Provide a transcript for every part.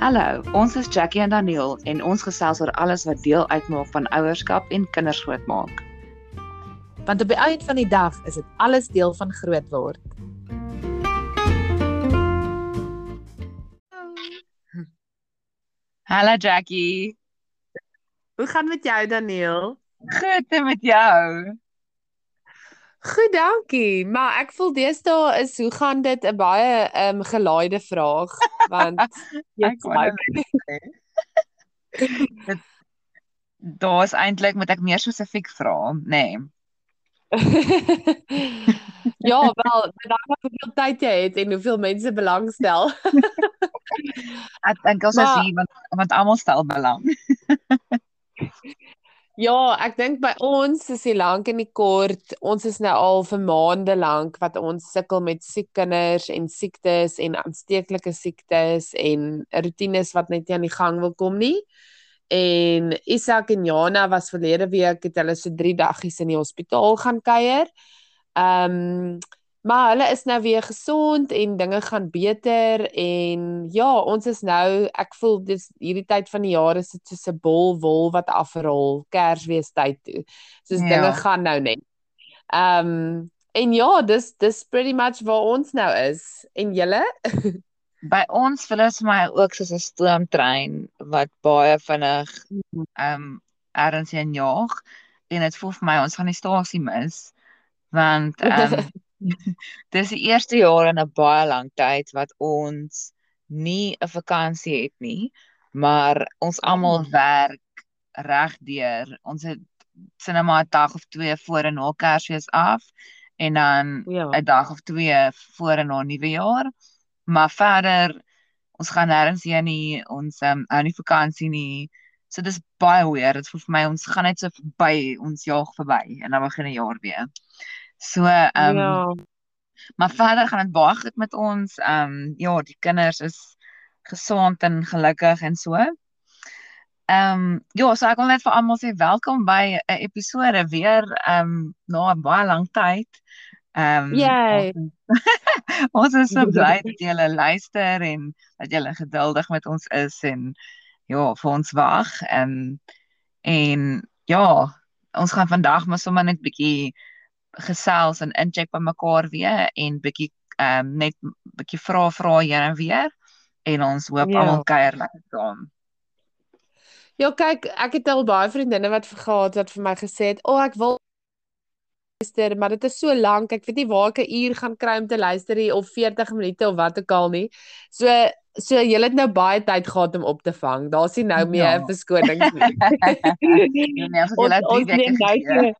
Hallo, ons is Jackie en Daniel en ons gesels oor alles wat deel uitmaak van ouerskap en kinders grootmaak. Want op die einde van die dag is dit alles deel van groot word. Hallo Jackie. Hoe gaan met jou Daniel? Goed en met jou? Goed, dankie. Maar ek voel deesdae is hoe gaan dit 'n baie ehm um, gelaaide vraag want ek wou dit daar's eintlik moet ek meer spesifiek vra, nê. Nee. ja, wel, dan wat hoeveel tyd jy het en hoeveel mense belangstel. ek dink ons is hier want want almal stel belang. Ja, ek dink by ons is die lank en die kort. Ons is nou al vir maande lank wat ons sukkel met siek kinders en siektes en aansteeklike siektes en rotines wat net nie aan die gang wil kom nie. En Isak en Jana was verlede week het hulle so 3 daggies in die hospitaal gaan kuier. Ehm um, Maar hulle is nou weer gesond en dinge gaan beter en ja, ons is nou ek voel dis hierdie tyd van die jaar is dit soos 'n bol wol wat afrol Kersfees tyd toe. Soos ja. dinge gaan nou net. Ehm um, en ja, dis dis pretty much waar ons nou is. En julle? By ons voel dit vir my ook soos 'n stoomtrein wat baie vinnig ehm um, erns en jaag en dit voel vir my ons gaan die stasie mis want ehm um, Dis die eerste jaar in 'n baie lang tyd wat ons nie 'n vakansie het nie, maar ons almal mm. werk regdeur. Ons het sinema 'n dag of 2 voor en na Kersfees af en dan 'n ja. dag of 2 voor en na Nuwejaar. Maar verder ons gaan nêrens heen nie, ons um, hou nie vakansie nie. So dis baie weird. Dit voel vir my ons gaan net so verby, ons jaag verby en dan begin 'n jaar weer. So ehm um, ja. Maar verder gaan dit baie goed met ons. Ehm um, ja, die kinders is gesond en gelukkig en so. Ehm um, ja, so ek wil net vir almal sê welkom by 'n episode weer ehm um, na 'n baie lang tyd. Ehm um, Yay. ons is so bly dat julle luister en dat julle geduldig met ons is en ja, vir ons wag. Ehm um, en ja, ons gaan vandag maar sommer net bietjie gesels en incheck by mekaar weer en bietjie ehm um, net bietjie vra vra hier en weer en ons hoop ja. almal kuier lekker saam. Ja, kyk, ek het al baie vriendinne wat vergaat wat vir my gesê het, "O, oh, ek wil luister, maar dit is so lank. Ek weet nie waar ek 'n uur gaan kry om te luister hier of 40 minute of wat ook al nie." So So jy het nou baie tyd gehad om op te vang. Daar's nie nou meer 'n ja. verskoning nie. nee, nee, as jy laat die week gekry.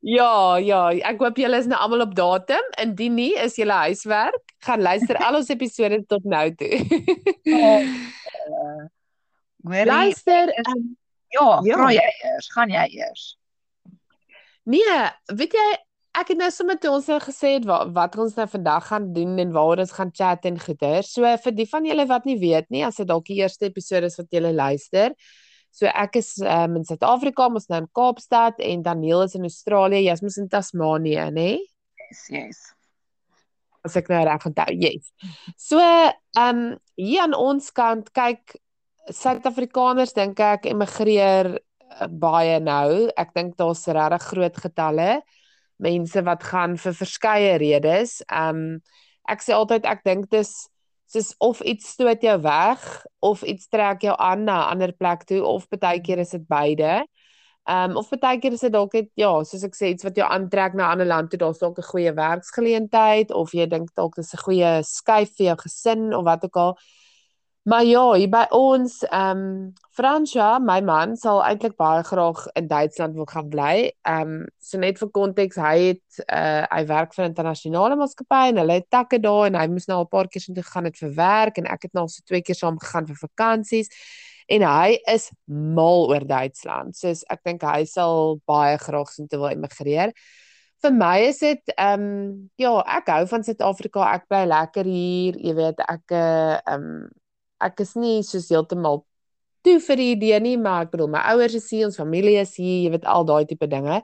Ja, ja, ek hoop julle is nou almal op datum. Indien nie, is julle huiswerk. Gaan luister al ons episode tot nou toe. uh, luister, is, um, ja, ja. vra jy eers, gaan jy eers? Nee, weet jy, ek het nou sommer toe ons nou gesê het wat, wat ons nou vandag gaan doen en waar ons gaan chat en goeie. So vir die van julle wat nie weet nie, as dit dalk die eerste episode is wat julle luister, So ek is um, in Suid-Afrika, ons nou in Kaapstad en Daniel is in Australië. Jy's mos in Tasmanië, nê? Yes, yes. As ek nou reg onthou, yes. So, ehm um, hier aan ons kant, kyk Suid-Afrikaners dink ek emigreer uh, baie nou. Ek dink daar's regtig groot getalle mense wat gaan vir verskeie redes. Ehm um, ek sê altyd ek dink dis soos of iets stoot jou weg of iets trek jou aan na 'n ander plek toe of baie keer is dit beide. Ehm um, of baie keer is dit dalk net ja, soos ek sê iets wat jou aantrek na 'n ander land toe, daar's dalk 'n goeie werksgeleentheid of jy dink dalk dis 'n goeie skuif vir jou gesin of wat ook al. Maar ja, hier by ons, ehm um, Fransja, my man sal eintlik baie graag in Duitsland wil gaan bly. Ehm um, so net vir konteks, hy het uh hy werk vir 'n internasionale maatskappy en hulle het takke daar en hy moes nou al 'n paar keer so toe gegaan het vir werk en ek het nou al so twee keer saam gegaan vir vakansies. En hy is mal oor Duitsland. So ek dink hy sal baie graag sin te wil emigreer. Vir my is dit ehm um, ja, ek hou van Suid-Afrika. Ek bly lekker hier. Jy weet, ek ehm um, ek is nie soos heeltemal toe vir die idee nie, maar ek bedoel my ouers is hier, ons familie is hier, jy weet al daai tipe dinge.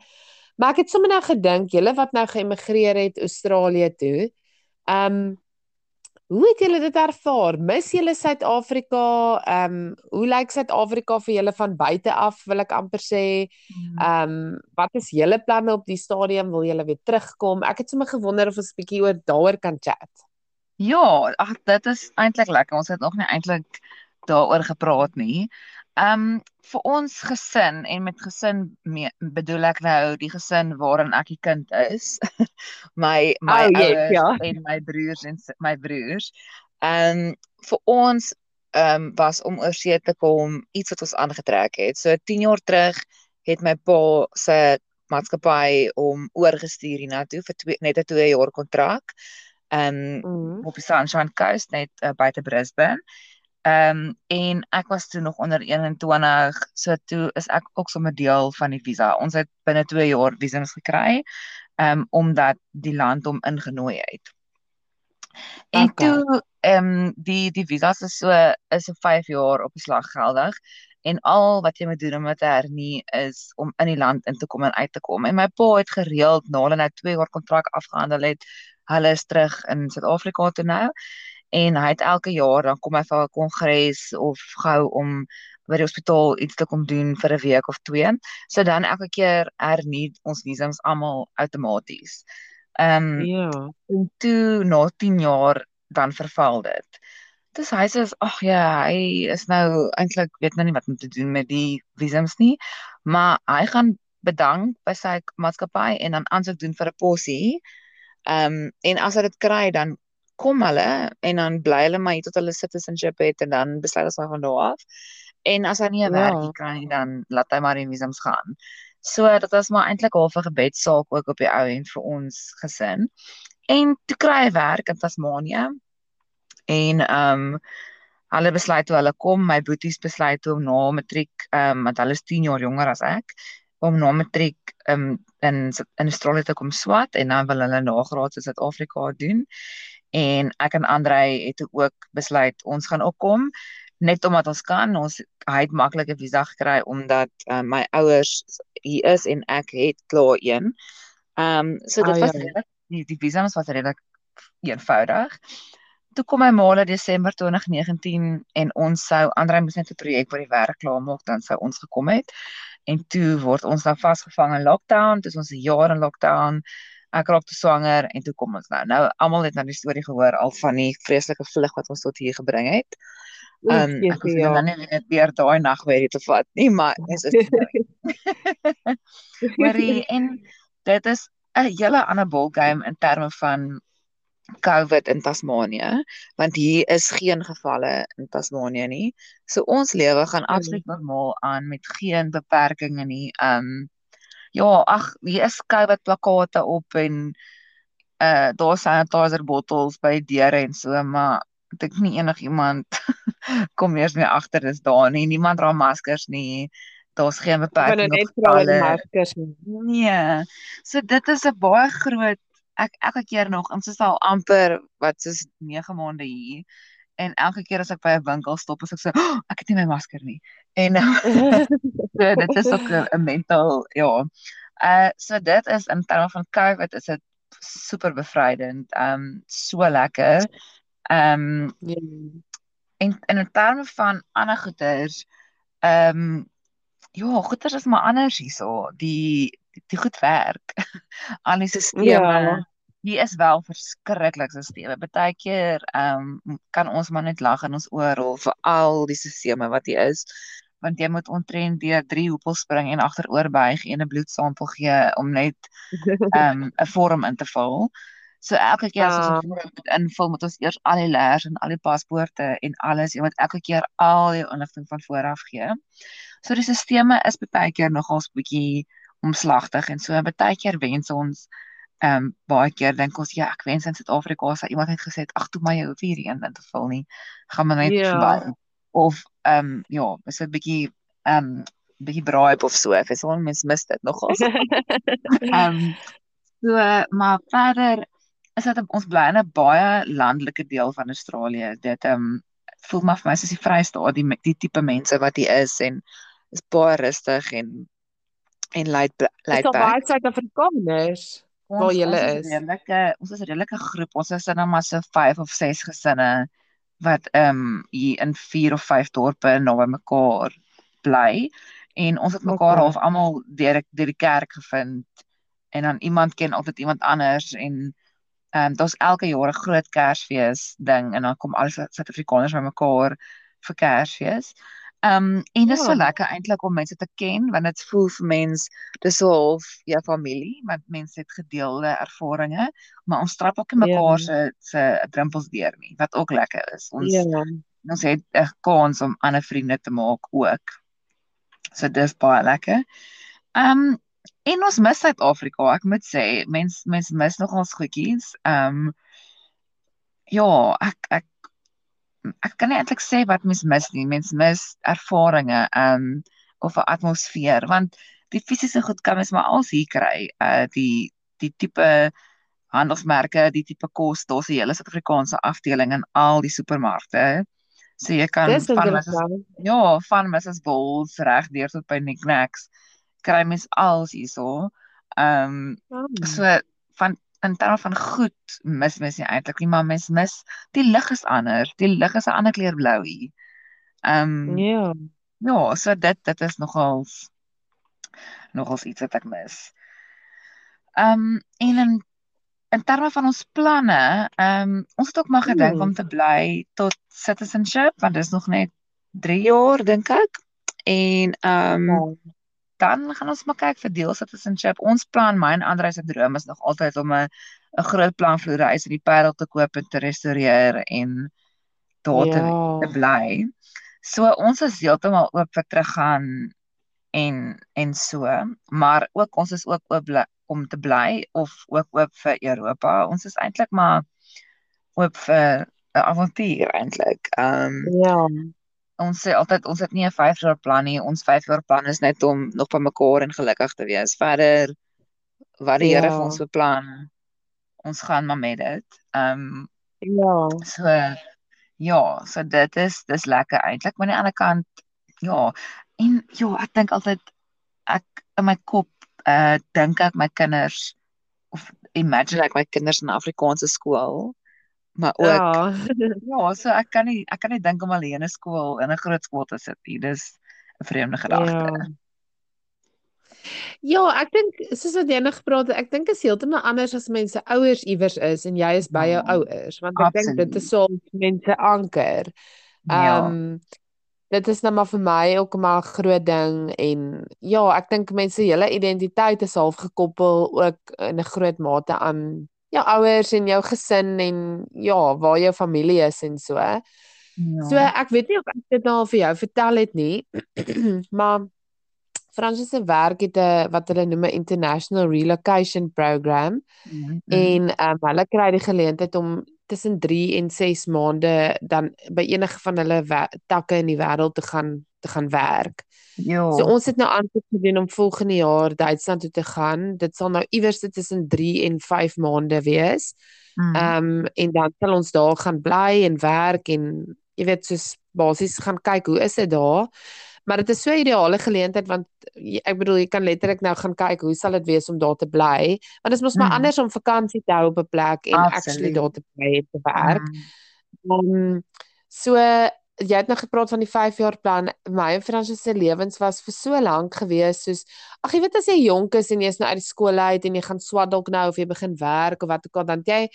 Maar ek het sommer nou gedink, julle wat nou geëmigreer het Australië toe. Ehm um, Hoe het julle dit ervaar? Mis julle Suid-Afrika? Ehm um, hoe lyk Suid-Afrika vir julle van buite af, wil ek amper sê? Hmm. Ehm um, wat is julle planne op die stadium? Wil julle weer terugkom? Ek het sommer gewonder of ons 'n bietjie oor daaroor kan chat. Ja, ag dit is eintlik lekker. Ons het nog nie eintlik daaroor gepraat nie. Ehm um, vir ons gesin en met gesin mee, bedoel ek nou die gesin waarin ek die kind is. my my Oh, yes, ouers ja. en my broers en my broers. Ehm um, vir ons ehm um, was om oor see te kom iets wat ons aangetrek het. So 10 jaar terug het my pa se maatskappy om oorgestuur hiernatoe vir twee, net 'n 2 jaar kontrak. Ehm um, Mhm. op die Sunshine Coast net uh, buite Brisbane. Ehm um, en ek was toe nog onder 21, so toe is ek ook sommer deel van die visa. Ons het binne 2 jaar visums gekry, ehm um, omdat die land hom ingenooi het. En Okay. toe ehm um, die die visas is so is vir 5 jaar op die slag geldig en al wat jy moet doen om dit te hernie is om in die land in te kom en uit te kom. En my pa het gereeld na hulle nou 2 jaar kontrak afgehandel het, hulle is terug in Suid-Afrika toe nou en hy het elke jaar dan kom hy vir 'n kongres of gou om by die hospitaal iets te kom doen vir 'n week of twee. So dan elke keer hernie ons visums almal outomaties. Ehm um, Ja. en toe na 10 jaar dan verval dit. Dis hy sê ag ja, hy is nou eintlik weet nou nie wat om te doen met die visums nie, maar hy gaan bedank by sy maatskappy en dan aansoek doen vir 'n possie. Ehm um, en as hy dit kry dan kom hulle en dan bly hulle maar hier tot hulle citizenship het en dan besluit ons maar van daar af. En as hy nie 'n Ja. werkie kry dan laat hy maar die visums gaan. So dit was maar eintlik half 'n gebedssaak ook op die ou end vir ons gesin. En toe kry hy werk in Tasmanië. En ehm um, hulle besluit toe hulle kom, my boeties besluit toe om na matriek, ehm um, want hulle is 10 jaar jonger as ek, om na matriek ehm um, in Su- in Australië te kom swat en dan wil hulle nagraad in Suid-Afrika doen. En ek en Andrei het ook besluit ons gaan ook kom net omdat ons kan. Ons hy het maklik 'n visa gekry omdat uh, my ouers hier is en ek het klaar een. Ehm um, so dit Ah, was ja. redelik die die visums was redelik eenvoudig. Toe kom my maale Desember 2019 en ons sou Andrei moes net 'n projek by die werk klaar maak dan sou ons gekom het. En toe word ons nou vasgevang in lockdown, dis ons 'n jaar in lockdown. Ek raak te swanger en toe kom ons nou. Nou almal het nou die storie gehoor al van die vreeslike vlug wat ons tot hier gebring het. Ehm um, ek hoef ja. nou nie net weer daai nag weer te vat nie, maar dis is Hoorie en dit is 'n hele ander ballgame in terme van COVID in Tasmanië, want hier is geen gevalle in Tasmanië nie. So ons lewe gaan Ja. absoluut normaal aan met geen beperkings nie. Um ja, ag, hier is COVID plakkate op en uh daar sanitizer bottels by deure en so, maar ek dink nie enigiemand kom eers meer agter dis daar nie. Niemand dra maskers nie. Daar's geen Ek wou nou beperking net op gevalle. maskers nie. Nee. So dit is 'n baie groot ek elke keer nog ons is al amper wat soos 9 maande hier en elke keer as ek by 'n winkel stop is ek so oh, ek het nie my masker nie. En so dit is ook 'n mental ja. Uh so dit is in terme van COVID is dit super bevrydend. Um so lekker. Um Ja. en en in terme van ander goeders ehm ja, goeders is maar anders hierso. Die die, die goed werk. Al die stelsels Ja. Die is wel verskriklik stelsels. Partykeer ehm um, kan ons maar net lag in ons oor vir al die stelsels wat hier is want jy moet omtrent deur drie hoepels spring en agteroor buig en 'n bloedsampel gee om net ehm um, 'n vorm in te vul. So elke keer as ons 'n Ah. vorm moet invul, moet ons eers al die leers en al die paspoorte en alles, jy moet elke keer al jou inligting van voor af gee. So die stelsels is baie keer nogals bietjie omslagtig en so baie keer wens ons ehm um, baie keer dink ons ja, ek wens in Suid-Afrika sou iemand net gesê het ag toe maar jy hoef hier een in te vul nie. Gaan maar net Ja. verby. Of ehm um, ja, is 'n bietjie ehm um, bietjie braai of so. Ek sê mens mis dit nogals. Ehm um, so maar verder is dit ons bly in 'n baie landelike deel van Australië. Dit ehm um, voel maar vir my soos die Vrystaat, die die tipe mense wat hier is en is baie rustig en en laid Is laid daar baie back. Suid-Afrikaners? Waar Ons jy ons is redelike ons is 'n redelike groep. Ons is nou maar so 5 of 6 gesinne wat ehm um, hier in 4 of 5 dorpe naby mekaar bly en ons het mekaar Okay. half almal deur deur die kerk gevind en dan iemand ken altyd iemand anders en ehm um, daar's elke jaar 'n groot Kersfees ding en dan kom al die Su- Suid-Afrikaners bymekaar vir Kersfees. Ehm um, en dit is so Ja. lekker eintlik om mense te ken want dit voel vir mens dis so half jou familie want mense het gedeelde ervarings maar ons trap ook nie Ja. mekaar se se drempels deur nie wat ook lekker is. Ons Ja. ons het 'n kans om ander vriende te maak ook. So dis baie lekker. Ehm um, en ons mis Suid-Afrika, ek moet sê, mens mens mis nog ons goedjies. Ehm um, ja, ek ek ek kan nie eintlik sê wat mens mis nie. Mens mis ervarings ehm um, of 'n atmosfeer want die fisiese goed kan mens maar als hier kry. Uh die die tipe handelsmerke, die tipe kos, daar's 'n hele Suid-Afrikaanse afdeling in al die supermarkte. So jy kan Dis van Mrs. interessant. ja, van Mrs. Bulls reg deur tot by Knickknacks kry mens alles hierso. Ehm um, Ah, so van in terme van goed mis mens nie eintlik nie, maar mens mis die lig is anders. Die lig is 'n ander kleur blou hier. Ehm um, Ja. ja, so dit dit is nogals nogals iets wat ek mis. Ehm um, en in in terme van ons planne, ehm um, ons het ook maar gedink Hmm. om te bly tot citizenship want dit is nog net 3 jaar dink ek. En ehm um. Dan gaan ons maar kyk vir deel citizenship. Ons plan, my en Andre se droom is nog altyd om 'n 'n groot planvloerhuis in die Parel te koop en te restoreer en daar te te Ja. bly. So ons is heeltemal oop vir teruggaan en en so, maar ook ons is ook oop om te bly of ook oop vir Europa. Ons is eintlik maar oop vir 'n avontuur eintlik. Ehm um, Ja. Ons sê altyd ons het nie 'n 5 jaar plan nie. Ons 5 jaar plan is net om nog by mekaar en gelukkig te wees. Verder wat die Here vir ons Ja. beplan, ons gaan maar met dit. Ehm um, Ja. so ja, so dit is dis lekker eintlik, maar aan die ander kant ja. En ja, ek dink altyd ek in my kop uh dink ek my kinders of imagine ek my kinders in Afrikaanse skool, maar ook Ja. ja, so ek kan nie ek kan nie dink om alleen 'n skool in 'n groot skool te sit nie. Dis 'n vreemde gedagte. Ja. Ja, ek dink soos wat jy nou gepraat het, ek dink is heeltemal anders as mense ouers iewers is en jy is by jou Ja, ouers, want ek dink dit is soms mense anker. Ja. Ehm dit is nou maar vir my ook maar 'n groot ding en ja, ek dink mense hele identiteit is half gekoppel ook in 'n groot mate aan jou ouers en jou gesin en ja, waar jou familie is en so. So Ja. ek weet nie of ek dit nou al vir jou vertel het nie, maar Fransis se werk het 'n wat hulle noem 'n international relocation program Mhm, mhm. en um, hulle kry die geleentheid om tussen 3 en 6 maande dan by enige van hulle takke in die wêreld te gaan te gaan werk. So Ja. ons het nou aansoek gedoen om volgende jaar Duitsland toe te gaan. Dit sal nou iewers tussen 3 en 5 maande wees. Mhm. Ehm um, en dan sal ons daar gaan bly en werk en jy weet soos basies gaan kyk hoe is dit daar. Maar dit is so 'n ideale geleentheid want ek bedoel jy kan letterlik nou gaan kyk hoe sal dit wees om daar te bly. Want dit is mos maar Mhm. anders om vakansie te hou op 'n plek en actually Absoluut. daar te bly en te werk. Mhm. Ehm so jy het nou gepraat van die 5 jaar plan. My en Fransis se lewens was vir so lank gewees soos ag jy weet as jy jonk is en jy's nou uit die skool uit en jy gaan swat dalk nou of jy begin werk of wat ook al dan jy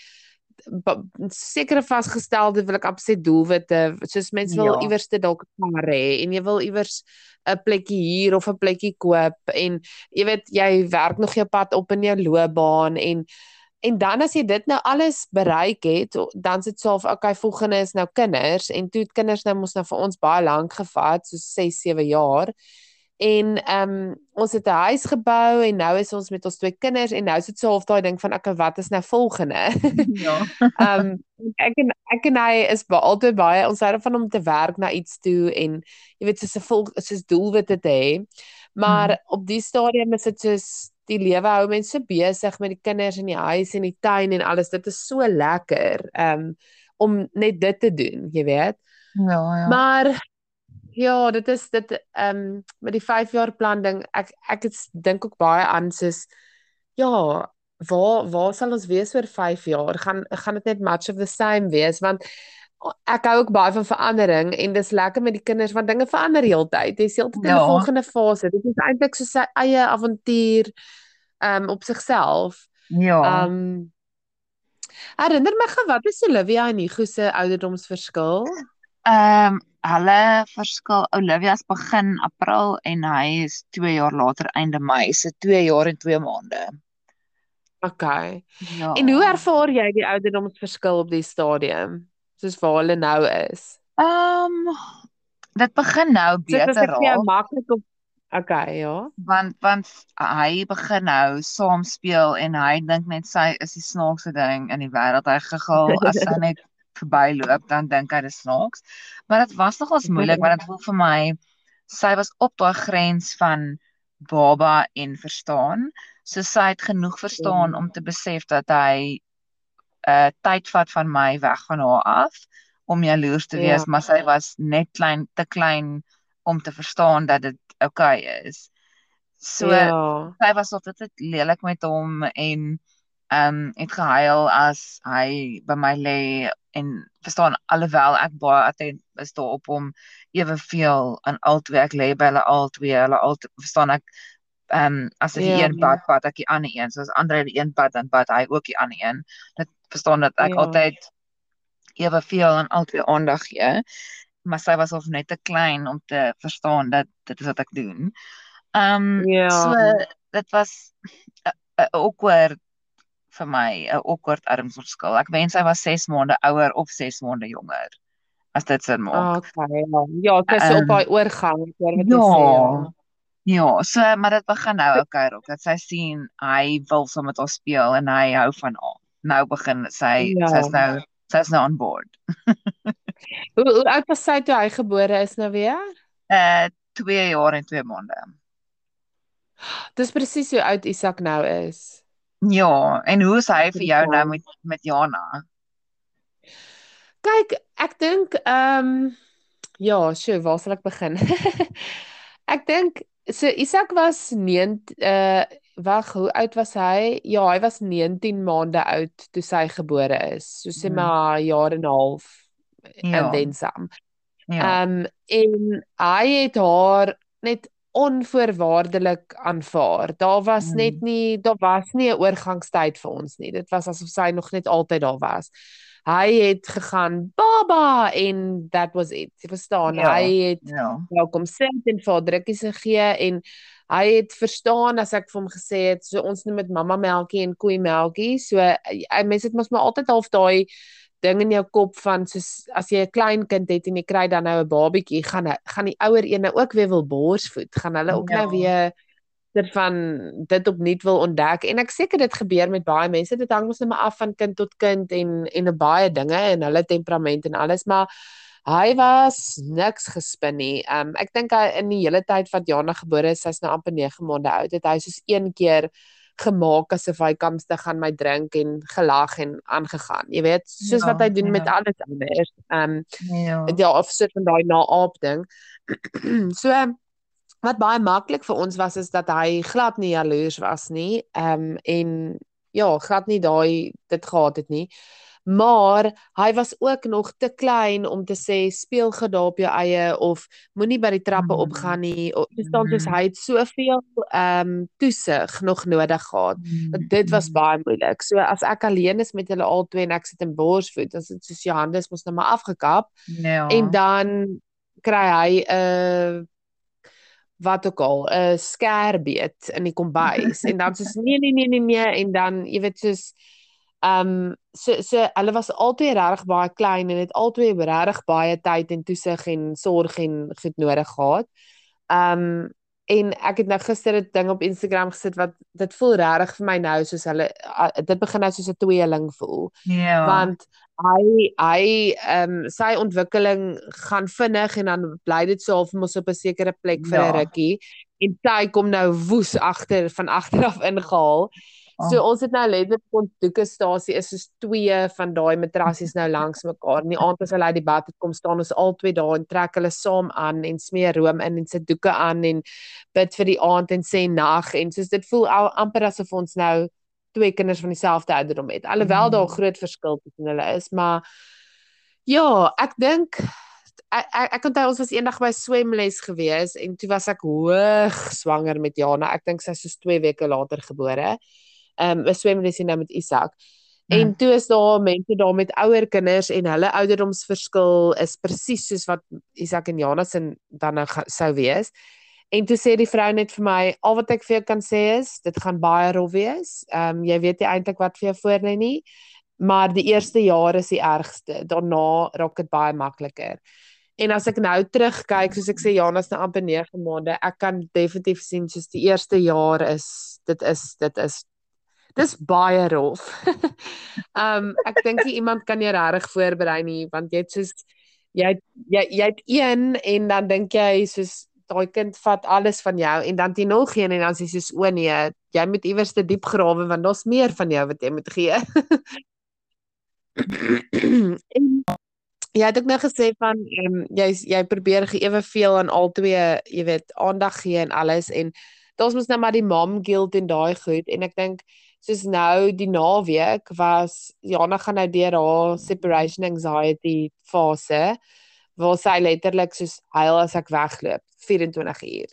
sekere vasgestelde wil ek sê doelwitte soos mense wil Ja. iewers te dalk 'n kar hê en jy wil iewers 'n plekkie hier of 'n plekkie koop en jy weet jy werk nog jou pad op in jou loopbaan en en dan as jy dit nou alles bereik het, dan so of okay, volgende is nou kinders en toe het kinders nou mos nou vir ons baie lank gevat, so 6, 7 jaar. En ehm um, ons het 'n huis gebou en nou is ons met ons twee kinders en nou is dit so half daai ding van okay, wat is nou volgende? Ja. Ehm um, ek en ek en hy is ba altyd baie ons hou daarvan om te werk na iets toe en jy weet soos 'n vol soos doelwitte te hê. Maar Mhm. op die stadium is dit soos die lewe hou mense so besig met die kinders in die huis en die tuin en alles. Dit is so lekker um om net dit te doen, jy weet. Ja, ja. Maar ja, dit is dit um met die 5 jaar plan ding. Ek ek het dink ook baie aan soos ja, waar waar sal ons wees oor 5 jaar? Gaan gaan dit net much of the same wees want ek hou ook baie van verandering en dis lekker met die kinders want dinge verander heeltyd. Dis heeltyd in 'n Ja. volgende fase. Dit is eintlik so sy eie avontuur um op sigself. Ja. Um herinner my gou wat is Olivia en Hugo se ouderdomsverskil? Ehm hulle verskil Olivia's begin April en hy is 2 jaar later einde Mei, so 2 jaar en 2 maande. Okay. Ja. En hoe ervaar jy die ouderdomsverskil op die stadium? Soos waar hulle nou is. Ehm dit begin nou So dit is beter ek vir jou raak maklik op Okay, ja. want want hy begin nou saam speel en hy dink net sy is die snaakste ding in die wêreld. Hy gegil as sy net verbyloop dan dink hy dis snaaks. Maar dit was nogals moeilik want dit voel vir my sy was op daai grens van baba en verstaan. So sy het genoeg verstaan om te besef dat hy 'n uh, tyd vat van my weg van haar af om jaloers te wees, Ja. maar sy was net klein te klein om te verstaan dat dit oukei okay is. So Ja. sy was altyd lelik met hom en ehm um, het gehuil as hy by my lê en verstaan alhoewel ek baie attent is daarop hom eweveel aan albei ek lê by hulle albei hulle al verstaan ek ehm um, as ek die Ja. een bad bad ek die ander een soos Andre die een bad dan bad hy ook die ander een dit verstaan dat ek Ja. altyd eweveel aan albei aandag gee maar sy was of net te klein om te verstaan dat dit is wat ek doen. Ehm um, Ja. so dit was 'n awkward vir my, 'n awkward armsverskil. Ek wens hy was 6 maande ouer of 6 maande jonger. As dit sin maak. Okay, ja. Ja, dit is so op Ehm, daai oorgang, ek hoor wat jy Ja. sê. Ja, so maar dit begin nou okay raak. Dat sy sien hy wil saam met haar speel en hy hou van haar. Nou begin sy Ja. sy's nou sy's nou on board. Hoe hoe oud was sy toe hy gebore is nou weer? Uh 2 jaar en 2 maande. Dis presies hoe oud Isak nou is. Ja, en hoe is hy vir jou nou met met Jana? Kyk, ek dink ehm ja, sjoe, waar sal ek begin? ek dink so Isak was 9 uh wag, hoe oud was hy? Ja, hy was 19 maande oud toe sy gebore is. So sê Mhm. maar 'n jaar en 'n half Ja. and then some. Ja. Ehm en hy het haar net onvoorwaardelik aanvaar. Daar was Mm. net nie daar was nie 'n oorgangstyd vir ons nie. Dit was asof sy nog net altyd daar was. Hy het gegaan baba en that was it. Jy verstaan, Ja. hy het Ja. welkom sit en vir drukkies gegee en hy het verstaan as ek vir hom gesê het so ons noem dit mamma melkie en koei melkie. So hy mense het mos maar altyd half daai ding in jou kop van soos as jy 'n klein kind het en jy kry dan nou 'n babietjie, gaan gaan die ouer ene ook weer wil borsvoed. Gaan hulle ook nou Ja. weer dit van dit opnuut wil ontdek en ek seker dit gebeur met baie mense. Dit hang mos net maar af van kind tot kind en en baie dinge en hulle temperament en alles, maar hy was niks gespin nie. Um ek dink hy in die hele tyd wat Jana gebore is, sy's nou amper 9 maande oud, het hy soos een keer gemaak asof hy kamste gaan my drink en gelag en aangegaan. Jy weet, soos Ja, wat hy doen met ja. alles anders. Um Ja. ja, of soort van daai na-aap ding. so wat baie maklik vir ons was is dat hy glad nie jaloers was nie. Ehm en ja, glad nie daai dit gehad het nie. Maar hy was ook nog te klein om te sê speel daar op jou eie of moenie by die trappe Mhm. opgaan nie. Verstaan soos Mhm. hy het soveel ehm toesig nog nodig gehad. Mm, Dit was mm. baie moeilik. So as ek alleen is met hulle albei en ek sit in borsvoed, dan is dit soos jou hande is mos nou maar afgekap Ja. en dan kry hy 'n uh, wat ook al 'n skerbeet in die kombuis en dan soos nee nee nee nee nee en dan jy weet soos um, so so hulle was altyd regtig baie klein en het altyd regtig baie tyd en toesig en sorg en goed nodig gehad. Ehm um, en ek het nou gister 'n ding op Instagram gesit wat dit voel regtig vir my nou soos hulle uh, dit begin nou soos 'n tweeling voel Ja. want hy hy ehm um, sy ontwikkeling gaan vinnig en dan bly dit so half mos op 'n sekere plek vir 'n Ja. rukkie en sy kom nou woes agter van agter af ingehaal. So Oh. ons het nou letterlik ons doekestasie is soos twee van daai matrassies nou langs mekaar. In die aand as hulle uit die bad het kom staan ons albei daar en trek hulle saam aan en smeer room in en sit doeke aan en bid vir die aand en sê nag en soos dit voel al, amper asof ons nou twee kinders van dieselfde ouderdom het. Alhoewel daar Mm. groot verskil tussen hulle is, maar ja, ek dink ek ek, ek onthou ons was eendag by swemles gewees en toe was ek hoog swanger met Jana. Ek dink sy is soos 2 weke later gebore. Ehm um, 'n swemlesie nou met Isak. En Mm. toe is daar mense daar met ouer kinders en hulle ouderdomsverskil is presies soos wat Isak en Jana se dan nou sou wees. En toe sê die vrou net vir my, al wat ek vir jou kan sê is, dit gaan baie rof wees. Ehm um, jy weet nie eintlik wat vir jou voorlê nie, maar die eerste jaar is die ergste. Daarna raak dit baie makliker. En as ek nou terugkyk, soos ek sê Jana's nou amper 9 maande, ek kan definitief sien soos die eerste jaar is dit is dit is dis baie rof. um ek dink nie iemand kan jou regtig voorberei nie want jy het soos jy jy jy het een en dan dink jy soos daai kind vat alles van jou en dan jy nog een en dan sê jy soos o nee, jy moet iewers te diep grawe want daar's meer van jou wat jy moet gee. en jy het ook nou gesê van ehm um, jy jy probeer ge- eweveel aan albei, jy weet, aandag gee en alles en daar's mos nou maar die mom guilt en daai goed en ek dink soos nou die naweek was Jana gaan nou deur haar separation anxiety fase waar sy letterlik soos huil as ek wegloop 24 uur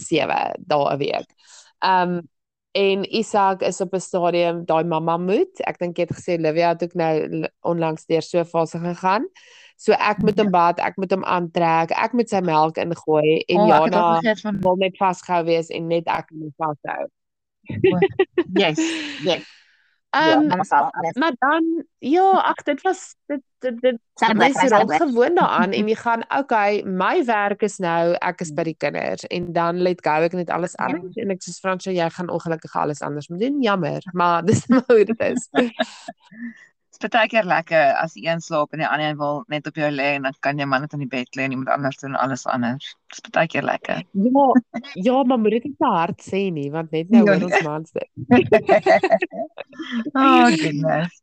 7 dae 'n week. Um en Isak is op 'n stadium daai mamma moet. Ek dink jy het gesê Livia het ook nou onlangs deur so 'n fase gegaan. So ek moet hom bad, ek moet hom aantrek, ek moet sy melk ingooi en Oh, Jana van wil net vasgehou wees en net ek moet vashou. yes. Yes. Ja, Um sal alles. maar dan ja, ag dit was dit dit dit mens raak gewoond daaraan en jy gaan okay, my werk is nou ek is by die kinders en dan let go ek net alles Ja. anders en ek sê Fransjo jy gaan ongelukkig alles anders moet doen. Jammer, maar dis hoe dit is. Dit is baie keer lekker as die een slaap en die ander een wil net op jou lê en dan kan jy maar net in die bed lê en iemand anders doen alles anders. Dit is baie keer lekker. Ja, ja, maar moet dit nie te hard sê nie want net nou hoor ons nee. mans dit. oh goodness.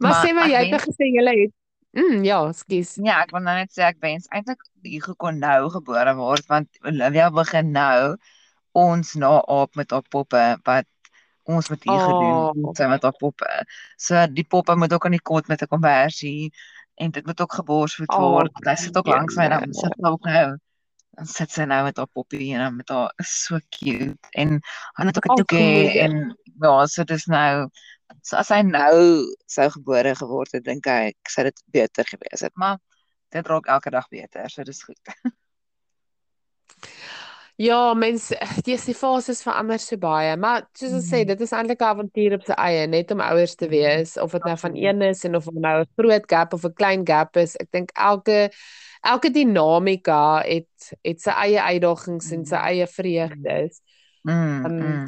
Maar, Maar sê maar jy het wens- gesê jy het Mm, ja, skus. Ja, ek wil nou net sê ek wens eintlik Hugo kon nou gebore word want Olivia begin nou ons na-aap met haar poppe wat ons met Hugo Oh. doen sy met haar poppe. So die poppe moet ook aan die kot met 'n konversie en dit moet ook geborsvoed Oh, word. Sy sit ook langs my dan sit sy ook nou dan sit sy nou met haar poppie en dan met haar is so cute en hy het ook 'n Oh, toekie goeie. en ja, so dis nou so as hy nou sou gebore geword het, dink ek sou dit beter gewees het, maar dit raak elke dag beter, so dis goed. Ja, mens dis die fases verander so baie, maar soos ons sê, Mhm. dit is eintlik 'n avontuur op sy eie, net om ouers te wees, of dit nou van een is en of dit nou 'n groot gap of 'n klein gap is. Ek dink elke elke dinamika het het sy eie uitdagings en sy Mhm. eie vreugdes. Mm, Um, mm.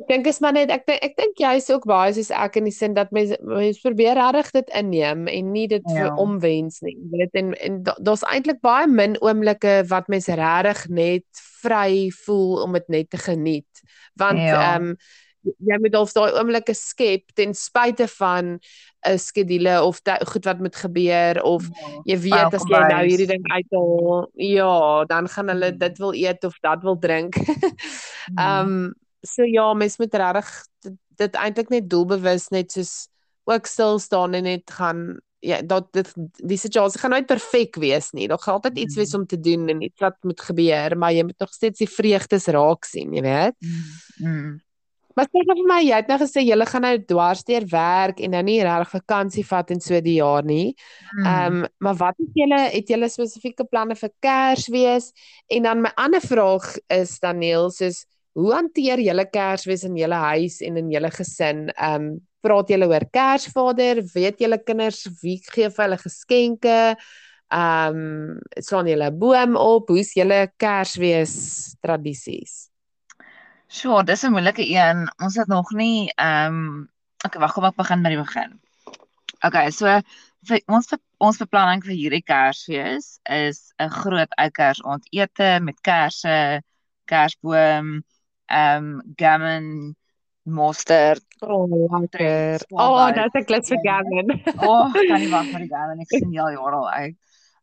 Ek dink is maar net ek ek dink jy is ook baie soos ek in die sin dat mense mense probeer regtig dit inneem en nie dit Ja. omwens nie. Jy weet en en da- daar's eintlik baie min oomblikke wat mense regtig net vry voel om dit net te geniet. Want Ja. ehm jy moet of daai oomblikke skep ten spyte van 'n skedule of da- goed wat moet gebeur of Ja. jy weet as jy nou hierdie ding uithaal, ja, dan gaan hulle Mm. dit wil eet of dat wil drink. Ehm um, so ja, mens moet regtig dit, dit eintlik net doelbewus net soos ook stil staan en net gaan ja, dat dit die situasie gaan nooit perfek wees nie. Daar gaan altyd iets wees om te doen en iets wat moet gebeur, maar jy moet nog steeds die vreugdes raak sien, jy weet. Mm, mm. Maar sê gou vir my, jy het nou gesê jy gaan nou dwarsteer werk en nou nie regtig vakansie vat en so die jaar nie. Mm. Ehm um, maar wat het julle het julle spesifieke planne vir Kersfees? En dan my ander vraag is Daniel, soos hoe hanteer julle Kersfees in julle huis en in julle gesin? Ehm um, praat julle oor Kersvader? Weet julle kinders wie gee vir hulle geskenke? Ehm um, slaan julle 'n boom op? Hoe's julle Kersfees tradisies? Sure, dis 'n moeilike een. Ons het nog nie ehm um, okay, wag, kom ek begin by die begin. Okay, so vir ons be- ons beplanning vir hierdie Kersfees is 'n groot ou Kersaandete met kersse, Kersboom, um, gammon, mosterd. Oh, Swaai oh, dis 'n klits vir. O, oh, kan nie wag vir die gammon. Ek sien al jare al uit.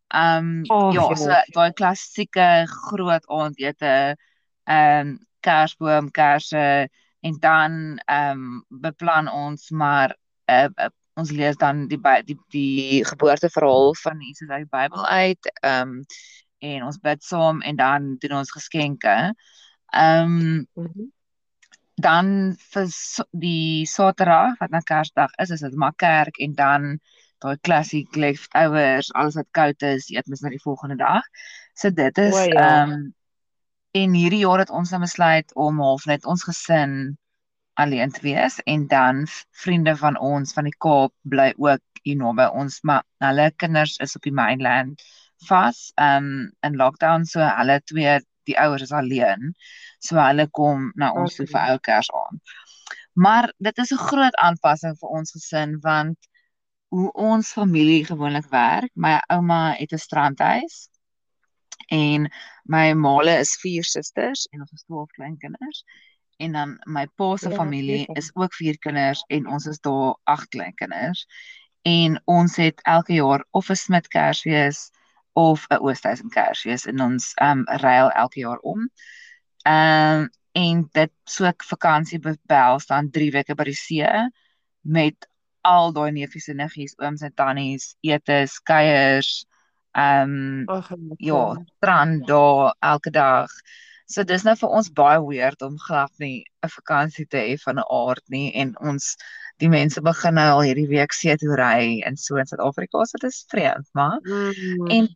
Um, Ag, ja, so daai klassieke groot aandete, um, Kersboom, kersse, en dan um, beplan ons maar uh, uh, ons lees dan die die die geboorteverhaal van Jesus uit die Bybel uit um, en ons bid saam en dan doen ons geskenke. Ehm um, dan vir die Saterdag wat na Kersdag is, is dit maar kerk en dan daai klassiek leftovers, alles wat koud is, eet mens na die volgende dag. So dit is ehm ja. um, en hierdie jaar het ons nou besluit om half net ons gesin alleen te wees en dan vriende van ons van die Kaap bly ook hier naby ons, maar hulle kinders is op die mainland vas um in lockdown so hulle twee die ouers is alleen. So hulle kom na ons okay. toe vir ou Kers aan. Maar dit is 'n groot aanpassing vir ons gesin want hoe ons familie gewoonlik werk. My ouma het 'n strandhuis en my maale is vier susters en ons is 12 kleinkinders. En dan my pa se ja, familie is ook vier kinders en ons is daar agt kleinkinders. En ons het elke jaar of 'n Smit Kersfees of 'n Oosthuizen Kersfees en ons um, ruil elke jaar om. Um, en dit so 'n vakansie behels dan 3 weke by die see met al daai neefies en niggies, ooms en tannies, etes, kuiers, ehm um, ja, strand daar elke dag. So dis nou vir ons baie weird om glad nie 'n vakansie te hê van 'n aard nie en ons die mense begin nou al hierdie week see toe ry in so in Suid-Afrika, so dit is vreemd, maar mm. en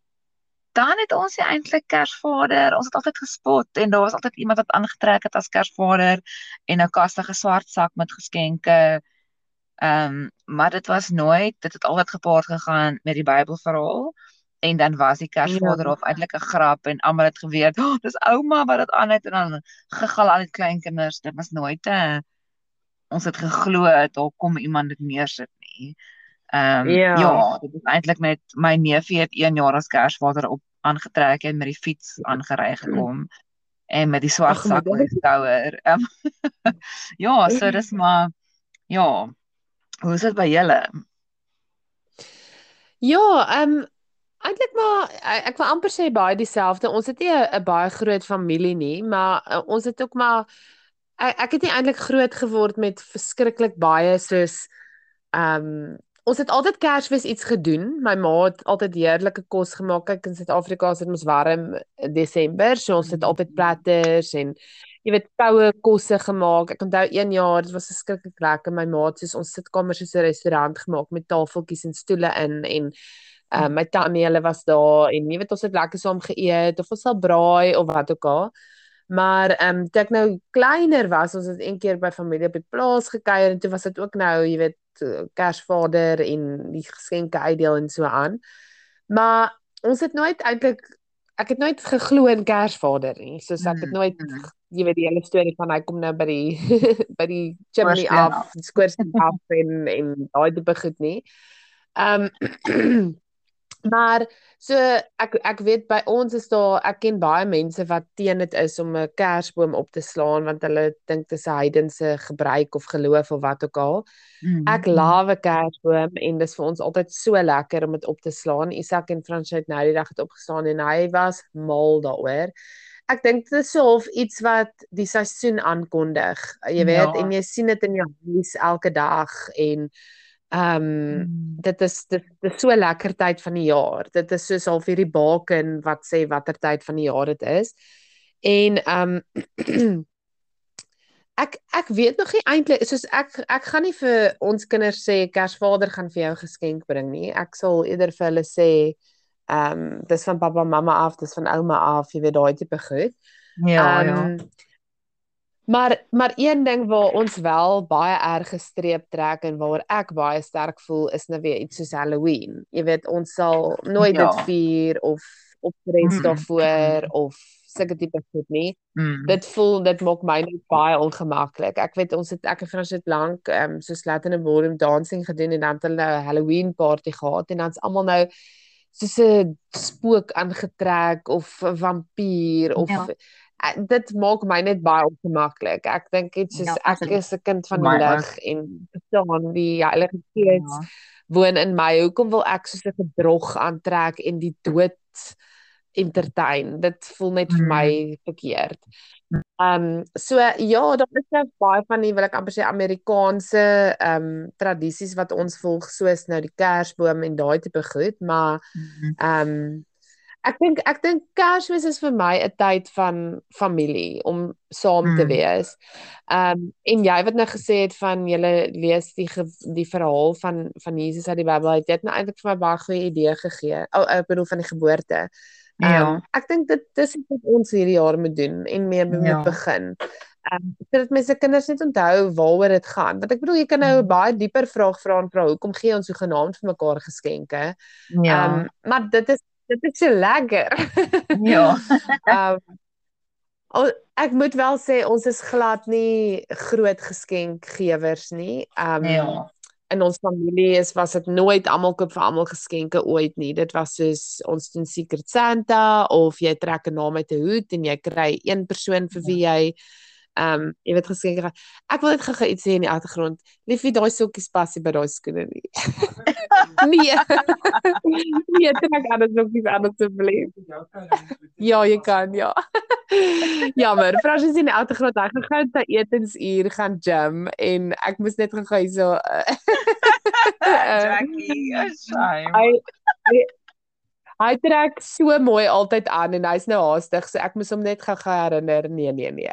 dan het ons eintlik Kersvader, ons het altyd gespot en daar was altyd iemand wat aangetrek het as Kersvader en 'n kastige swart sak met geskenke. Ehm um, maar dit was nooit, dit het altyd gepaard gegaan met die Bybelverhaal en dan was die Kersvader ja. of eintlik 'n grap en almal het geweet, "O, oh, dis ouma wat dit aan het" en dan gegal al die kleinkinders. Dit was nooit 'n uh, ons het geglo daar kom iemand dit neersit nie. Ehm um, ja. ja, dit is eintlik net my neefie het 1 jaar as Kersvader op aangetrek en met die fiets aangery gekom en met die swart sak op die skouer. Ehm Ja, so dis maar ja. Hoe is dit by julle? Ja, ehm um, Eintlik maar ek wil amper sê baie dieselfde. Ons het nie 'n baie groot familie nie, maar uh, ons het ook maar ek, ek het nie eintlik groot geword met verskriklik baie soos ehm um, ons het altyd Kersfees iets gedoen. My ma het altyd heerlike kos gemaak. Kyk in Suid-Afrika is dit mos warm in Desember, so ons het altyd platters en jy weet koue kosse gemaak. Ek onthou een jaar, dit was verskriklik lekker. My ma het soos ons sitkamer soos 'n restaurant gemaak met tafeltjies en stoele in en uh, my tannie hulle was daar en jy weet ons het lekker saam geëet of ons sal braai of wat ook al. Maar ehm um, toe ek nou kleiner was, ons het een keer by familie op die plaas gekuier en toe was dit ook nou, jy weet, Kersvader en die geskenke uitdeel en so aan. Maar ons het nooit eintlik ek het nooit geglo in Kersvader nie. Soos ek het mm, nooit mm. jy weet die hele storie van hy kom nou by die by die chimney af, skoorsteen af en en daai tipe goed nie. Ehm um, Maar so ek ek weet by ons is daar ek ken baie mense wat teen dit is om 'n kersboom op te slaan want hulle dink dit is 'n heidense gebruik of geloof of wat ook al. Mm. Ek lawe kersboom en dis vir ons altyd so lekker om dit op te slaan. Isak en Fransheid nou die dag het opgestaan en hy was mal daaroor. Ek dink dit is so half iets wat die seisoen aankondig. Jy weet ja. en jy sien dit in jou huis elke dag en Ehm um, dit is dit, dit is so lekker tyd van die jaar. Dit is soos half hierdie baken wat sê watter tyd van die jaar dit is. En ehm um, ek ek weet nog nie eintlik soos ek ek gaan nie vir ons kinders sê Kersvader gaan vir jou geskenk bring nie. Ek sal eerder vir hulle sê ehm um, dis van pappa mamma af, dis van ouma af, jy weet daai tipe goed. Ja, um, ja. Maar maar een ding waar ons wel baie erg gestreep trek en waar ek baie sterk voel is nou weer iets soos Halloween. Jy weet ons sal nooit ja. dit vier of optres mm. daarvoor of sulke tipe goed nie. Mm. Dit voel dit maak my net baie ongemaklik. Ek weet ons het ek en Frans het lank ehm um, soos Latin and Ballroom dancing gedoen en dan het hulle 'n Halloween party gehad en dan's almal nou soos 'n spook aangetrek of 'n vampier of ja dit maak my net baie ongemaklik. Ek dink dit soos ja, ek is 'n kind van die lig en verstaan die Heilige Gees ja. woon in my. Hoekom wil ek soos 'n gedrog aantrek en die dood entertain. Dit voel net vir my mm. verkeerd. Ehm um, so ja, daar is nou baie van die wil ek amper sê Amerikaanse ehm um, tradisies wat ons volg soos nou die Kersboom en daai tipe goed, maar mhm. ehm um, ek dink ek dink Kersfees is vir my 'n tyd van familie om saam te wees. Ehm um, en jy wat nou gesê het van jy lees die die verhaal van van Jesus uit die Bybel, het net nou eintlik vir my baie goeie idee gegee. Oh, ek bedoel van die geboorte. Ja. Um, ek dink dit dis wat ons hierdie jaar moet doen en mee moet ja. begin. Ehm um, sodat mense kinders net onthou waaroor dit gaan. Want ek bedoel jy kan nou 'n hmm. baie dieper vraag vra en vra hoekom gee ons so genaamd vir mekaar geskenke? Ja. Ehm um, maar dit is dit is so lekker. ja. Ehm um, ek moet wel sê ons is glad nie groot geskenkgewers nie. Ehm um, ja in ons familie is was dit nooit almal koop vir almal geskenke ooit nie. Dit was soos ons doen Secret Santa of jy trek 'n naam uit 'n hoed en jy kry een persoon vir wie jy ehm um, jy weet geskenke. Ek wil net gou iets sê in die agtergrond. Liefie, daai sokkies pas nie by daai skoene nie. nee. nee, dit maak alles nog nie anders te beleef. Ja, jy kan, ja. Jammer, Frans is in die agtergrond. Hy gaan gou te etensuur gaan gym en ek moes net gou hierso Jackie, shame. Hy trek so mooi altyd aan en hy's nou haastig, so ek moes hom net gou herinner. Nee, nee, nee.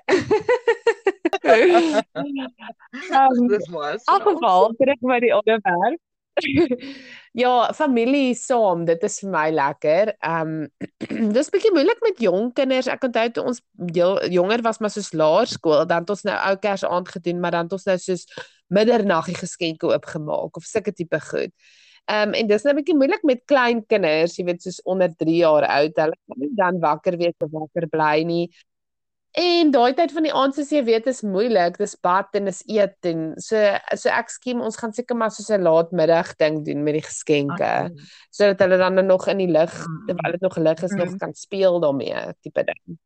um, Dis mos. Afval terug by die onderwerp. ja, familie saam, dit is vir my lekker. Ehm um, dis bietjie moeilik met jong kinders. Ek onthou toe ons jonger was maar soos laerskool, dan het ons nou ou kers aand gedoen, maar dan het ons nou soos middernaggie geskenke oopgemaak of sulke tipe goed. Ehm um, en dis nou 'n bietjie moeilik met klein kinders, jy weet soos onder 3 jaar oud. Hulle kan nie dan wakker wees of wakker bly nie. En daai tyd van die aand soos jy weet is moeilik. Dis bad en is eet en so so ek skiem ons gaan seker maar soos 'n laatmiddag ding doen met die geskenke sodat hulle dan nog in die lig mm. terwyl dit nog lig is mm. nog kan speel daarmee tipe ding.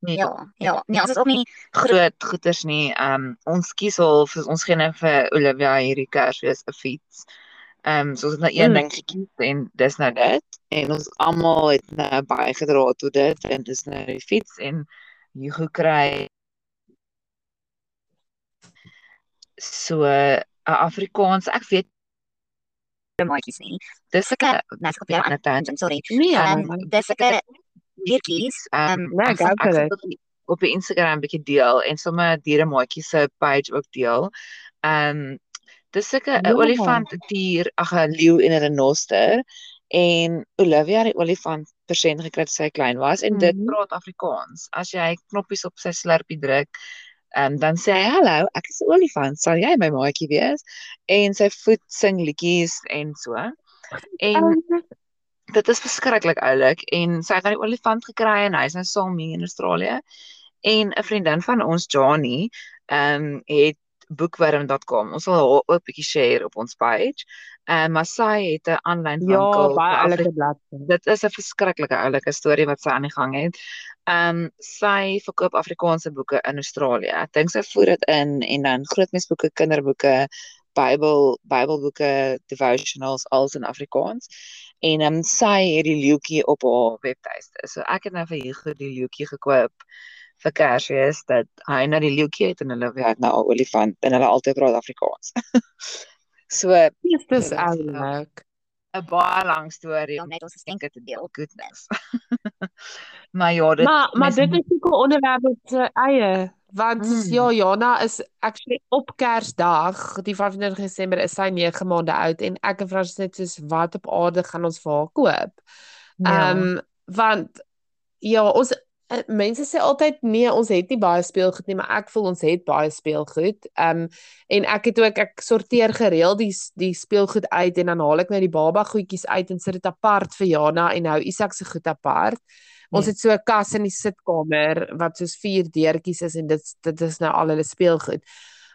Ja, ja. Nee, ons is ook nie groot goeders nie. Ehm um, ons kies al vir ons gee nou vir Olivia hierdie Kersfees 'n fiets. Ehm um, so ons het nou een mm. ding gekies en dis nou dit en ons almal het nou baie gedra tot dit en dis nou die fiets en Hugo kry so 'n Afrikaans ek weet maatjies nie. Dis ek net op 'n ander tangent, sorry. Nee, um, dis ek weertjies. Ehm nee, ek ek op die Instagram 'n bietjie deel en sommer diere maatjies se page ook deel. Ehm um, dis ek 'n olifant, 'n dier, ag 'n leeu en 'n renoster en Olivia het die olifant persent gekry toe sy klein was en mm -hmm. dit mhm. praat Afrikaans. As jy knoppies op sy slurpie druk, um, dan sê hy hallo, ek is 'n olifant, sal jy my maatjie wees? En sy voet sing liedjies en so. En um, dit is verskriklik oulik en sy het nou die olifant gekry en hy's nou saam hier in Australië. En 'n vriendin van ons, Jani, ehm um, het bookworm.com. Ons sal ook 'n bietjie share op ons page. Ehm uh, maar sy het 'n aanlyn winkel. Ja, baie oulike bladsy. Dit is 'n verskriklike oulike storie wat sy aan die gang het. Ehm um, sy verkoop Afrikaanse boeke in Australië. Ek dink sy voer dit in en dan grootmensboeke, kinderboeke, Bybel, Bybelboeke, devotionals als in Afrikaans. En ehm um, sy het die leeuetjie op haar webtuiste. So ek het nou vir Hugo die leeuetjie gekoop vir Kersfees dat hy na die leeuetjie het en hulle werk na 'n olifant en hulle altyd praat Afrikaans. so dis dis oulik. 'n baie lang storie om net ons geskenke te deel. Goodness. maar ja, dit Maar maar dit is ook 'n onderwerp wat uh, eie want mm. ja, Jana is actually op Kersdag, die 25 Desember is sy 9 maande oud en ek en Frans net soos wat op aarde gaan ons vir haar koop. Ja. Ehm ja. um, want ja, ons mense sê altyd nee, ons het nie baie speelgoed nie, maar ek voel ons het baie speelgoed. Ehm um, en ek het ook ek sorteer gereeld die die speelgoed uit en dan haal ek nou die baba goedjies uit en sit dit apart vir Jana en hou Isak se goed apart. Ons nee. het so 'n kas in die sitkamer wat soos vier deurtjies is en dit dit is nou al hulle speelgoed.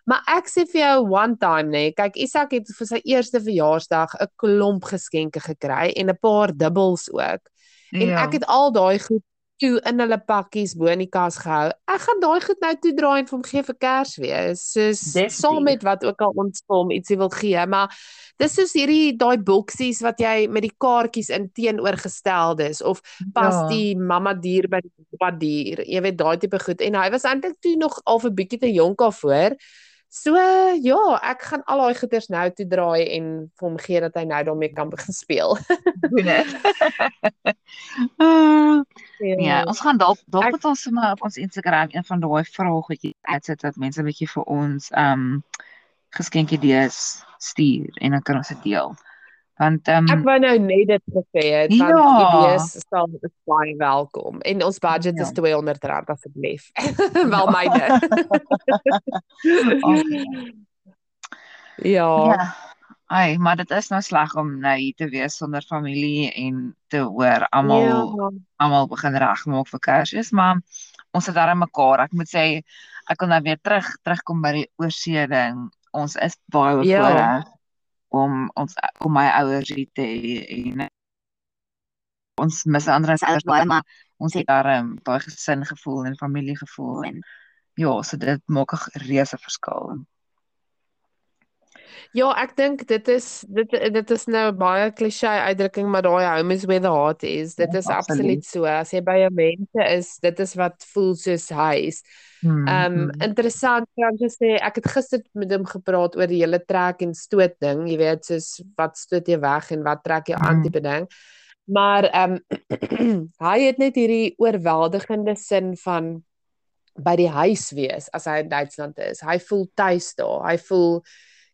Maar ek sê vir jou one time nê, nee, kyk Isak het vir sy eerste verjaarsdag 'n klomp geskenke gekry en 'n paar dubbels ook. En ja. ek het al daai goed toe in hulle pakkies bo in die kas gehou. Ek gaan daai goed nou toe draai en vir hom gee vir Kersfees. Soos saam met wat ook al ons vir hom ietsie wil gee, maar dis soos hierdie daai boksies wat jy met die kaartjies in teenoorgesteldes of pas ja. die mamma dier by die pappa dier. Jy weet daai tipe goed en hy was eintlik toe nog al 'n bietjie te jonk daarvoor. So ja, ek gaan al daai goeders nou toe draai en vir hom gee dat hy nou daarmee kan begin speel. Doen dit. uh, ja. ja, ons gaan dalk dalk moet ons sommer op ons Instagram een van daai vraaggetjies uitsit dat mense 'n bietjie vir ons ehm um, geskenkie idees stuur en dan kan ons dit deel. Want um, Ek wou nou net dit gesê het want ja. idees sal baie welkom en ons budget ja. is R200 asseblief. Wel myne. ja. Ja. Ai, maar dit is nou sleg om nou hier te wees sonder familie en te hoor almal ja. almal begin regmaak vir Kersfees, maar ons het daar mekaar. Ek moet sê ek kon nou weer terug terugkom by die oorsee ding. Ons is baie bevoorreg. Ja om ons om my ouers hier te en ons mis ander as ouers baie maar ons het daar 'n um, baie gesin gevoel en familie gevoel. En ja so dit maak 'n reuse verskil. Ja, ek dink dit is dit dit is nou baie klisjé uitdrukking maar daai home is where the heart is. Dit ja, is absoluut so. As jy by jou mense is, dit is wat voel soos huis. Hmm, ehm um, hmm. interessant Frans sê ek het gister met hom gepraat oor die hele trek en stoot ding, jy weet soos wat stoot jy weg en wat trek jy aan hmm. tipe ding. Maar ehm um, hy het net hierdie oorweldigende sin van by die huis wees as hy in Duitsland is. Hy voel tuis daar. Hy voel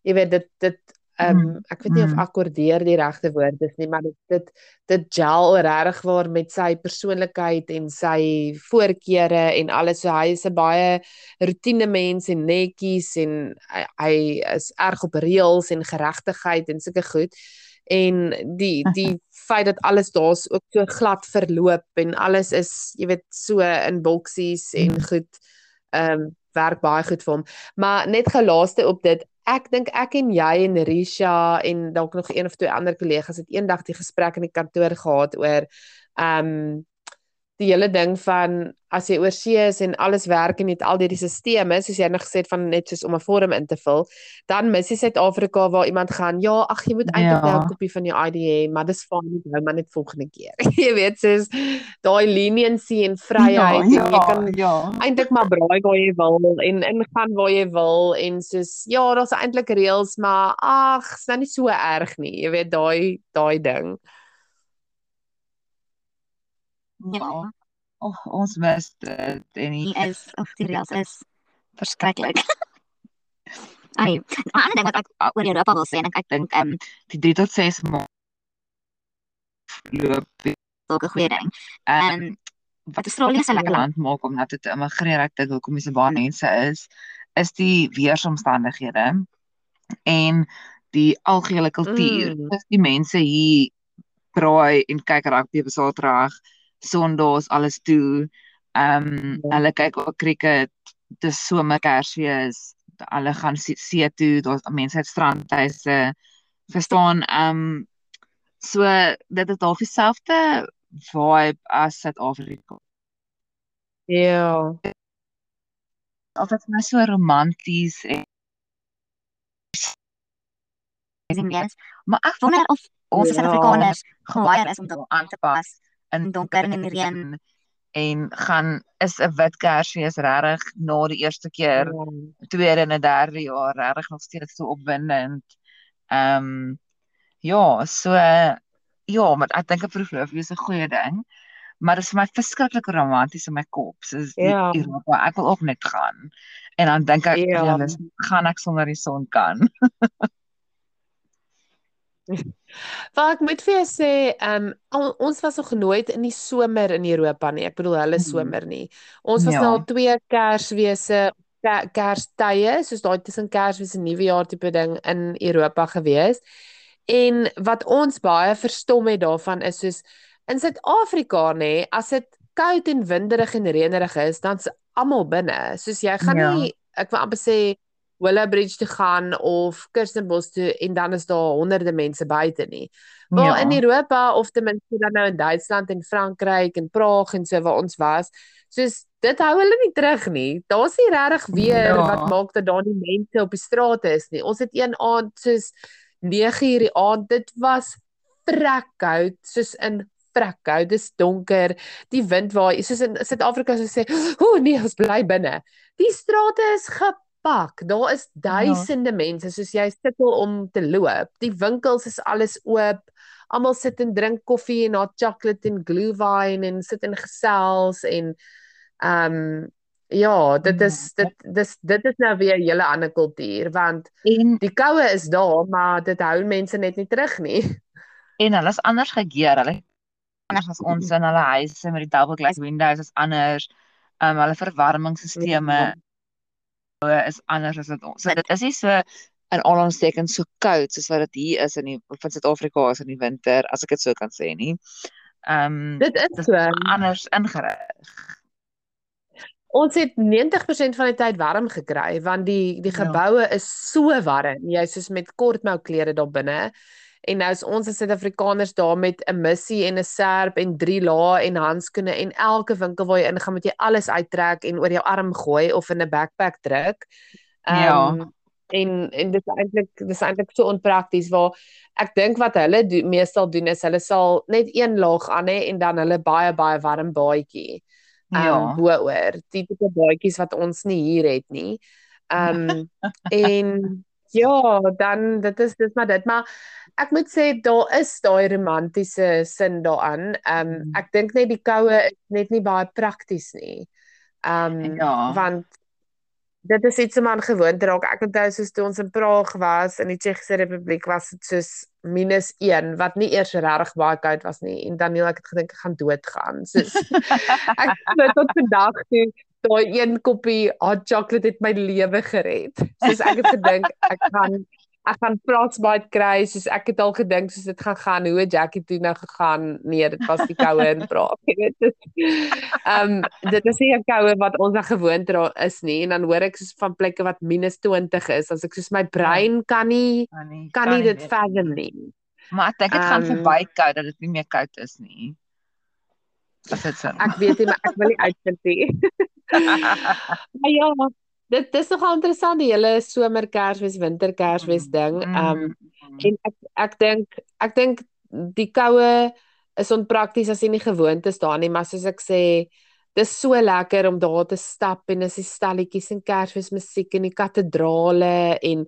jy weet dit dit Ehm um, ek weet nie of mm. akkordeer die regte woord is nie, maar dit dit dit gel regtig waar met sy persoonlikheid en sy voorkeure en alles. So hy is 'n baie rotine mens en netjies en hy, hy is erg op reëls en geregtigheid en sulke goed. En die die feit dat alles daar's ook so glad verloop en alles is, jy weet, so in boksies en mm. goed. Ehm um, werk baie goed vir hom. Maar net gelaaste op dit, ek dink ek en jy en Risha en dalk nog een of twee ander kollegas het eendag die gesprek in die kantoor gehad oor ehm um, die hele ding van as jy oorsee is en alles werk en jy het al hierdie sisteme soos jy nou gesê het van net soos om 'n vorm in te vul, dan mis jy Suid-Afrika waar iemand gaan, ja, ag jy moet eintlik ja. 'n kopie van jou ID hê, maar dis fyn, nou maar net volgende keer. jy weet soos daai leniency en vryheid ja, ja, jy kan ja. eintlik maar braai waar jy wil en ingaan waar jy wil en soos ja, daar's eintlik reëls, maar ag, is nou nie so erg nie. Jy weet daai daai ding. Ja. Oh, ons mis dit en die is of die reels is verskriklik. Ai, maar dan wat ek oor Europa wil sê en ek dink ehm um, die 3 tot 6 maand loop ook 'n goeie ding. Ehm um, wat Australië se lekker land maak om net te immigreer, ek dink hoekom dis baie mense is, is die weeromstandighede en die algehele kultuur. Mm. Dis die mense hier braai en kyk rugby op Saterdag Sondags alles toe. Ehm um, ja. hulle kyk ook cricket. Dis somer Kersfees. Hulle gaan see toe. Daar's mense uit strandhuise. Verstaan? Ehm um, so dit is half dieselfde vibe as Suid-Afrika. Ja. Altyd vir my so romanties en Maar ek wonder of ons ja. Suid-Afrikaners gewaar is om dit aan te pas in donker en in reën en gaan is 'n wit kersfees regtig na die eerste keer ja. tweede en derde jaar regtig nog steeds so opwindend. Ehm um, ja, so ja, maar ek dink 'n verloofie is 'n goeie ding. Maar dit is vir my verskriklik romanties in my kop. So ja. Europa, ek wil ook net gaan. En dan dink ek ja, ja gaan ek sonder die son kan. Wel ek moet vir jou sê, ehm um, ons was nog nooit in die somer in Europa nie. Ek bedoel hulle mhm. somer nie. Ons was ja. nou al twee Kerswese Kerstye, soos daai tussen Kersfees en Nuwejaar tipe ding in Europa gewees. En wat ons baie verstom het daarvan is soos in Suid-Afrika nê, as dit koud en winderig en reënerig is, dan's almal binne. Soos jy gaan ja. nie ek wil amper sê Willowbridge toe gaan of Kirstenbosch toe en dan is daar honderde mense buite nie. Waar Ja. in Europa of ten minste dan nou in Duitsland en Frankryk en Praag en so waar ons was, soos dit hou hulle nie terug nie. Daar's nie regtig weer Ja. wat maak dat daar nie mense op die strate is nie. Ons het een aand soos 9:00 die aand, dit was vrekkoud, soos in vrekkoud. Dis donker, die wind waai, soos in Suid-Afrika sou sê, "Ooh nee, ons bly binne." Die strate is gepak. Daar is duisende mense soos jy sukkel om te loop. Die winkels is alles oop. Almal sit en drink koffie en hot chocolate en glühwein en sit en gesels en ehm um, ja, dit is dit dis dit is nou weer 'n hele ander kultuur want En die koue is daar, maar dit hou mense net nie terug nie. en hulle is anders gegeer. Hulle anders as ons in hulle huise met die double glass windows is anders. Um hulle verwarmingsstelsels is anders as wat ons. So dit is nie so in al ons tekens so koud soos wat dit hier is in die van Suid-Afrika is in die winter, as ek dit so kan sê nie. Um Dit is dis so. anders ingerig. Ons het 90% van die tyd warm gekry want die die Ja. geboue is so warm. Jy's soos met kortmou klere daar binne. En nou is ons as Suid-Afrikaners daar met 'n missie en 'n serp en drie lae en handskoene en elke winkel waar jy ingaan moet jy alles uittrek en oor jou arm gooi of in 'n backpack druk. Ja. Ehm, en en dit is eintlik dis eintlik so onprakties waar ek dink wat hulle do, meestal doen is hulle sal net een laag aan hê en dan hulle baie baie warm baadjie um, Ja. bo-oor. Die tipe baadjies wat ons nie hier het nie. Um en ja, dan dit is dis maar dit, maar ek moet sê daar is daai romantiese sin daaraan. Um Mm. ek dink net die koue is net nie baie prakties nie. Um Ja. want dit is iets om aan gewoon te raak. Ek onthou soos toe ons in Praag was in die Tsjechiese Republiek was dit soos minus 1 wat nie eers regtig baie koud was nie en Daniel ek het gedink ek gaan doodgaan. Soos ek het tot vandag toe daai een koppie hot chocolate het my lewe gered. Soos ek het gedink ek gaan ek gaan frostbite kry, soos ek het al gedink soos dit gaan gaan. Hoe Jackie toe nou gegaan? Nee, dit was die koue in Praag. Jy weet dit. Ehm dit is nie 'n koue wat ons aan gewoond ra- is nie en dan hoor ek soos van plekke wat minus 20 is. As ek soos my brein kan nie Kan nie kan nie dit fathom nie. Maar ek dink dit gaan Ehm, verby koud dat dit nie meer koud is nie. As dit so. Ek weet nie, maar ek wil nie uitvind nie. Maar ja, dit dis nogal interessant die hele somer Kersfees, winter Kersfees ding. Ehm Mm. en ek ek dink ek dink die koue is onprakties as jy nie gewoond is daar nie, maar soos ek sê, dis so lekker om daar te stap en is die stalletjies en Kersfees musiek en die kathedrale en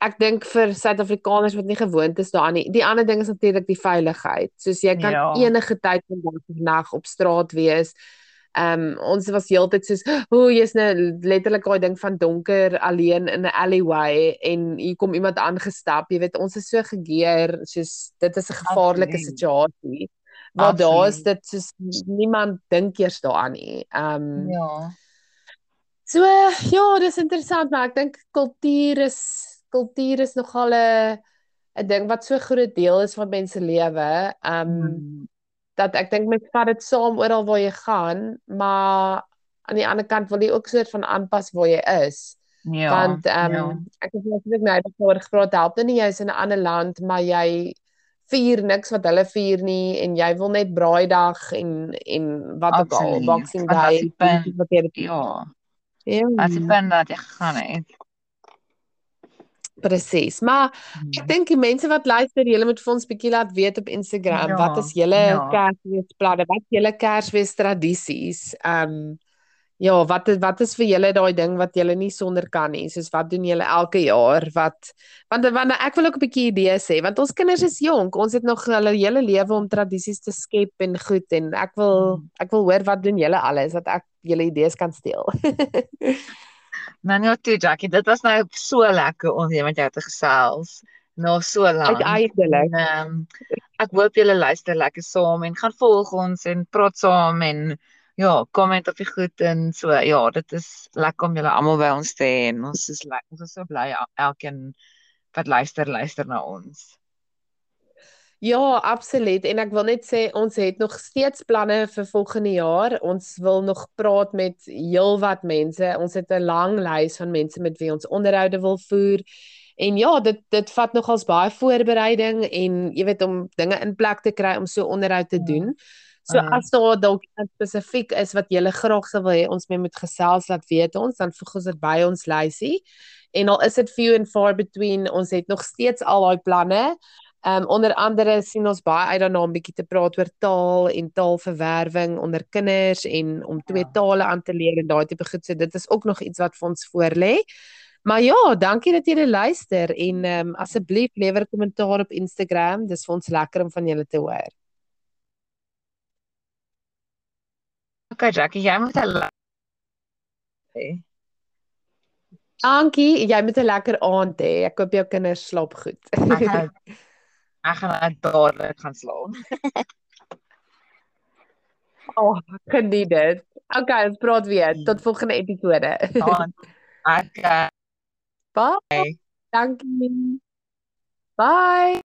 ek dink vir Suid-Afrikaners wat nie gewoond is daaraan nie. Die ander ding is natuurlik die veiligheid. Soos jy kan Ja. enige tyd van dag of nag op straat wees. Ehm um, ons was heeltyd soos, "O, jy's nou letterlik daai ding van donker alleen in 'n alleyway en hier kom iemand aangestap." Jy weet, ons is so gegeer soos dit is 'n gevaarlike Absoluut. situasie. Waar daar is dit soos niemand dink eers daaraan nie. Ehm um, Ja. So ja, dis interessant, maar ek dink kultuur is kultuur is nogal 'n 'n ding wat so groot deel is van mense lewe. Um Mm. Dat ek dink mense vat dit saam oral waar jy gaan, maar aan die ander kant wil jy ook soort van aanpas waar jy is. Ja. Want um ja. ek het natuurlik nou daaroor gepraat, help dit nie jy's in 'n ander land, maar jy vier niks wat hulle vier nie en jy wil net braaidag en en wat ook al. Boxing Day, wat jy dit Ja. Ja. As jy punt dat jy gegaan het. Presies. Maar ek dink die mense wat luister, julle moet vir ons bietjie laat weet op Instagram Ja, wat is julle ja. Kersfeesplanne? Wat julle Kersfees tradisies? Ehm ja, wat is wat is vir julle daai ding wat julle nie sonder kan nie? Soos wat doen julle elke jaar? Wat want want ek wil ook 'n bietjie idees hê want ons kinders is jonk. Ons het nog hulle hele lewe om tradisies te skep en goed en ek wil Mm. ek wil hoor wat doen julle alles dat ek julle idees kan steel. Nou nou toe Jackie, dit was nou so lekker om weer met jou te gesels. Na so lank. Uiteindelik. Ehm ek hoop julle luister lekker saam en gaan volg ons en praat saam en ja, comment op die goed en so. Ja, dit is lekker om julle almal by ons te hê en ons is lekker, ons is so bly el- elkeen wat luister luister na ons. Ja, absoluut. En ek wil net sê ons het nog steeds planne vir volgende jaar. Ons wil nog praat met heelwat mense. Ons het 'n lang lys van mense met wie ons onderhoude wil voer. En ja, dit dit vat nogals baie voorbereiding en jy weet om dinge in plek te kry om so onderhoud te doen. So Mm. as daar dalk iets spesifiek is wat jy graag sou wil hê ons mee moet gesels laat weet ons, dan voeg ons dit by ons lysie. En al is dit few and far between, ons het nog steeds al daai planne. Ehm um, onder andere sien ons baie uit daarna om bietjie te praat oor taal en taalverwerwing onder kinders en om twee Ja. tale aan te leer en daai tipe goed. So dit is ook nog iets wat vir ons voorlê. Maar ja, dankie dat julle luister en ehm um, asseblief lewer kommentaar op Instagram. Dis vir ons lekker om van julle te hoor. Okay, Jackie, jy moet 'n hê. Dankie, jy moet 'n lekker aand hê. Ek hoop jou kinders slaap goed. Gaan ek gaan nou dadelik gaan slaap. oh, geniet dit. Okay, ons praat weer. Tot volgende episode. Dan Bye. Bye. Dankie. Bye.